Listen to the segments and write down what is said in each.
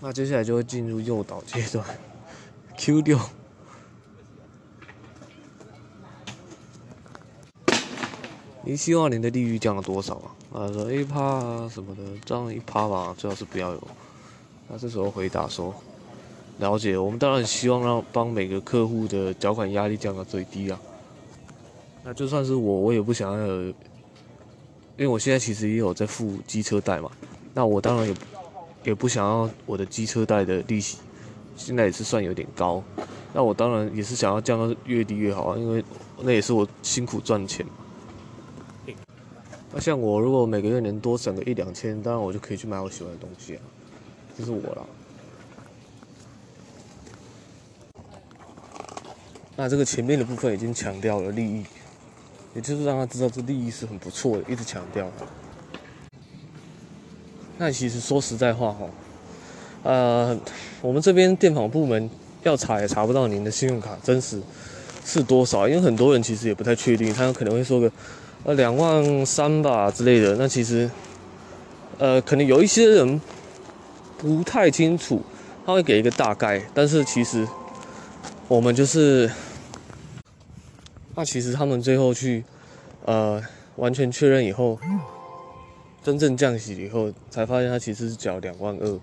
那接下来就会进入诱导阶段，Q 六。你希望您的利率降了多少啊？啊，说 A 趴啊什么的，这样一趴吧，最好是不要有。那这时候回答说，了解，我们当然希望让帮每个客户的缴款压力降到最低啊。那就算是我，我也不想要，因为我现在其实也有在付机车贷嘛。那我当然也也不想要我的机车贷的利息，现在也是算有点高。那我当然也是想要降到越低越好啊，因为那也是我辛苦赚钱。那像我如果每个月能多省个一两千，当然我就可以去买我喜欢的东西啊，这是我啦。那这个前面的部分已经强调了利益，也就是让他知道这利益是很不错的，一直强调。那其实说实在话哈，呃，我们这边电访部门要查也查不到您的信用卡真实是多少，因为很多人其实也不太确定，他可能会说个呃两万三吧之类的。那其实呃可能有一些人不太清楚，他会给一个大概，但是其实我们就是那其实他们最后去呃完全确认以后。真正降息以后，才发现它其实是缴两万二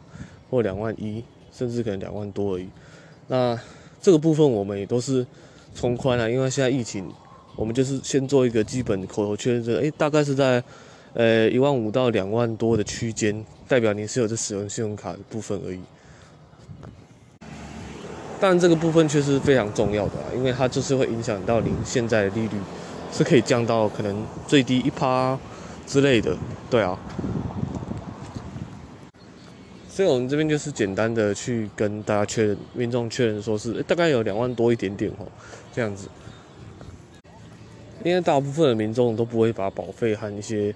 或两万一，甚至可能两万多而已。那这个部分我们也都是从宽了，因为现在疫情，我们就是先做一个基本口头确认，这哎大概是在呃一万五到两万多的区间，代表你是有在使用信用卡的部分而已。但这个部分却是非常重要的，因为它就是会影响到您现在的利率是可以降到可能最低一趴。之类的，对啊，所以我们这边就是简单的去跟大家确认，民众确认说是大概有两万多一点点哦，这样子。因为大部分的民众都不会把保费和一些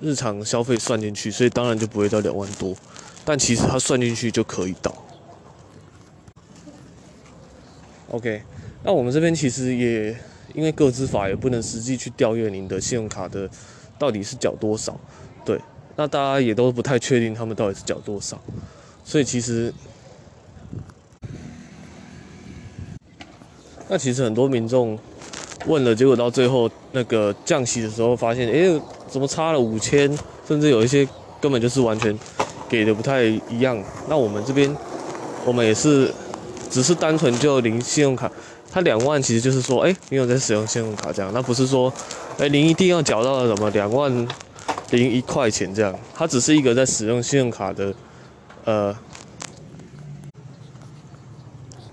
日常消费算进去，所以当然就不会到两万多，但其实它算进去就可以到。OK，那我们这边其实也因为个资法也不能实际去调阅您的信用卡的。到底是缴多少？对，那大家也都不太确定他们到底是缴多少，所以其实，那其实很多民众问了，结果到最后那个降息的时候，发现哎，怎么差了五千？甚至有一些根本就是完全给的不太一样。那我们这边，我们也是只是单纯就领信用卡。他两万其实就是说，哎，你有在使用信用卡这样，那不是说，哎，您一定要缴到什么两万零一块钱这样，它只是一个在使用信用卡的，呃，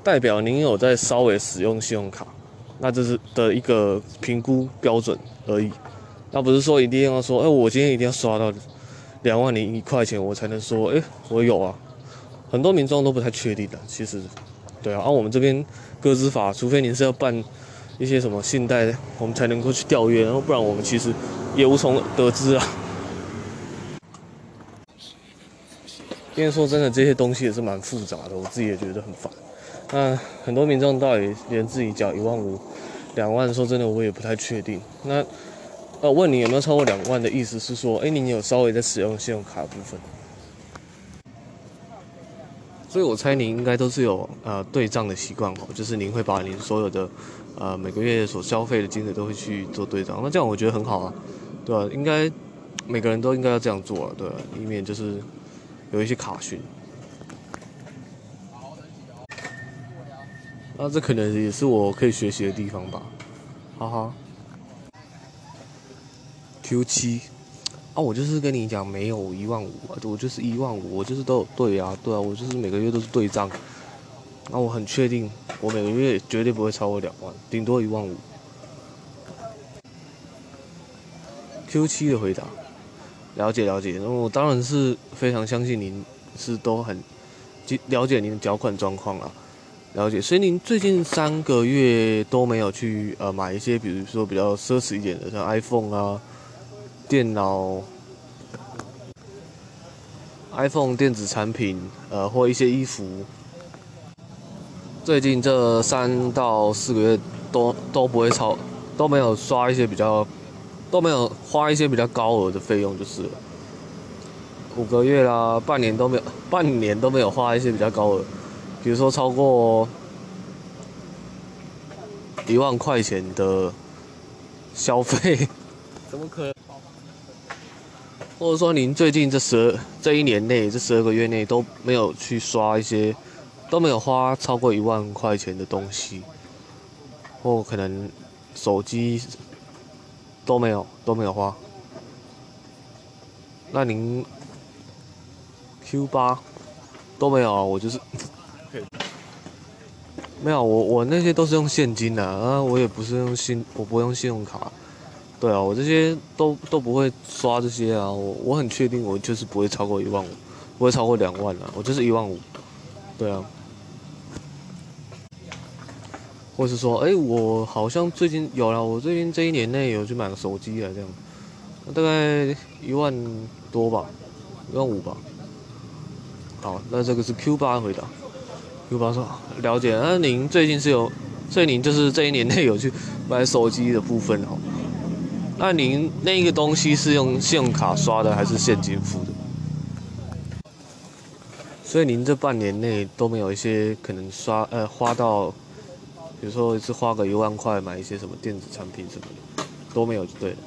代表您有在稍微使用信用卡，那这是的一个评估标准而已，那不是说一定要说，哎，我今天一定要刷到两万零一块钱，我才能说，哎，我有啊，很多民众都不太确定的，其实。对啊，而我们这边个资法，除非您是要办一些什么信贷，我们才能够去调阅，然后不然我们其实也无从得知啊。因为说真的，这些东西也是蛮复杂的，我自己也觉得很烦。那很多民众到底连自己缴一万五、两万，说真的我也不太确定。那呃，问你有没有超过两万的意思是说，哎，你有稍微在使用信用卡部分？所以我猜您应该都是有呃对账的习惯哦，就是您会把您所有的呃每个月所消费的金额都会去做对账，那这样我觉得很好啊，对吧？应该每个人都应该要这样做啊，对？以免就是有一些卡讯。那这可能也是我可以学习的地方吧，哈哈。Q 七。啊，我就是跟你讲，没有一万五啊，我就是一万五，我就是都有对啊，对啊，我就是每个月都是对账。那我很确定，我每个月绝对不会超过两万，顶多一万五。Q 七的回答，了解了解，那我当然是非常相信您是都很了解您的缴款状况啊，了解。所以您最近三个月都没有去呃买一些，比如说比较奢侈一点的，像 iPhone 啊。电脑、iPhone 电子产品，呃，或一些衣服，最近这三到四个月都都不会超，都没有刷一些比较，都没有花一些比较高额的费用，就是了。五个月啦，半年都没有，半年都没有花一些比较高额，比如说超过一万块钱的消费，怎么可能？或者说您最近这十二这一年内这十二个月内都没有去刷一些，都没有花超过一万块钱的东西，或可能手机都没有都没有花，那您 Q 八都没有啊？我就是 没有，我我那些都是用现金的啊，我也不是用信，我不用信用卡。对啊，我这些都都不会刷这些啊，我我很确定我就是不会超过一万五，不会超过两万啊，我就是一万五。对啊，或是说，哎，我好像最近有了，我最近这一年内有去买个手机啊，这样，大概一万多吧，一万五吧。好，那这个是 Q 八回答，Q 八说了解，那您最近是有，所以您就是这一年内有去买手机的部分哦。那您那个东西是用信用卡刷的还是现金付的？所以您这半年内都没有一些可能刷呃花到，比如说一次花个一万块买一些什么电子产品什么的，都没有就对了。